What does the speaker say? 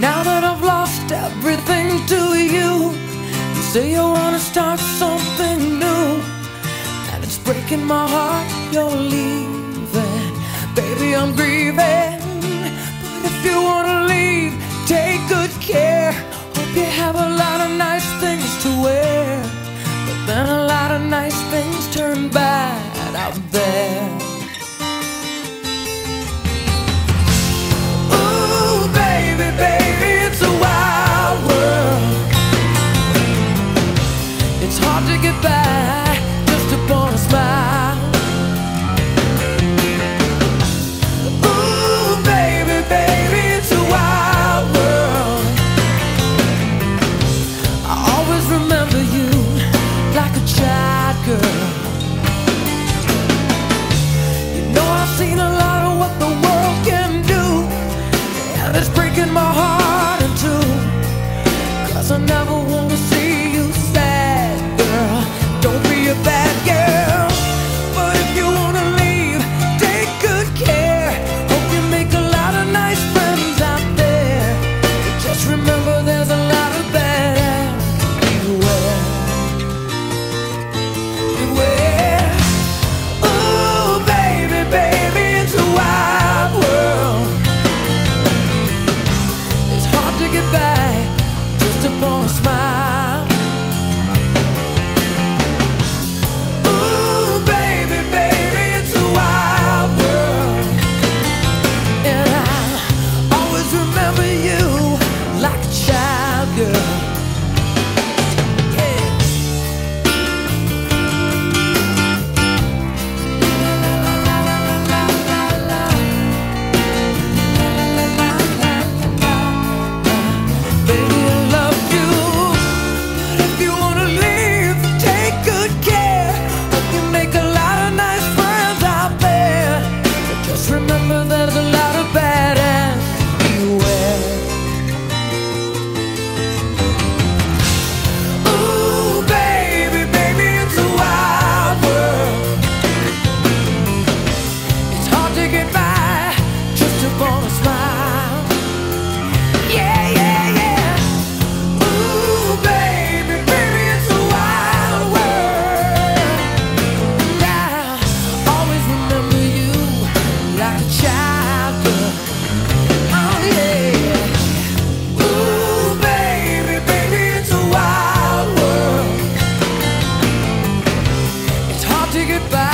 Now that I've lost everything to you, you say you wanna start something new, and it's breaking my heart you're leaving. Baby, I'm grieving. there's a lot of bad and beware. Baby, baby, it's a wild world. It's hard to get by just upon a smile. goodbye.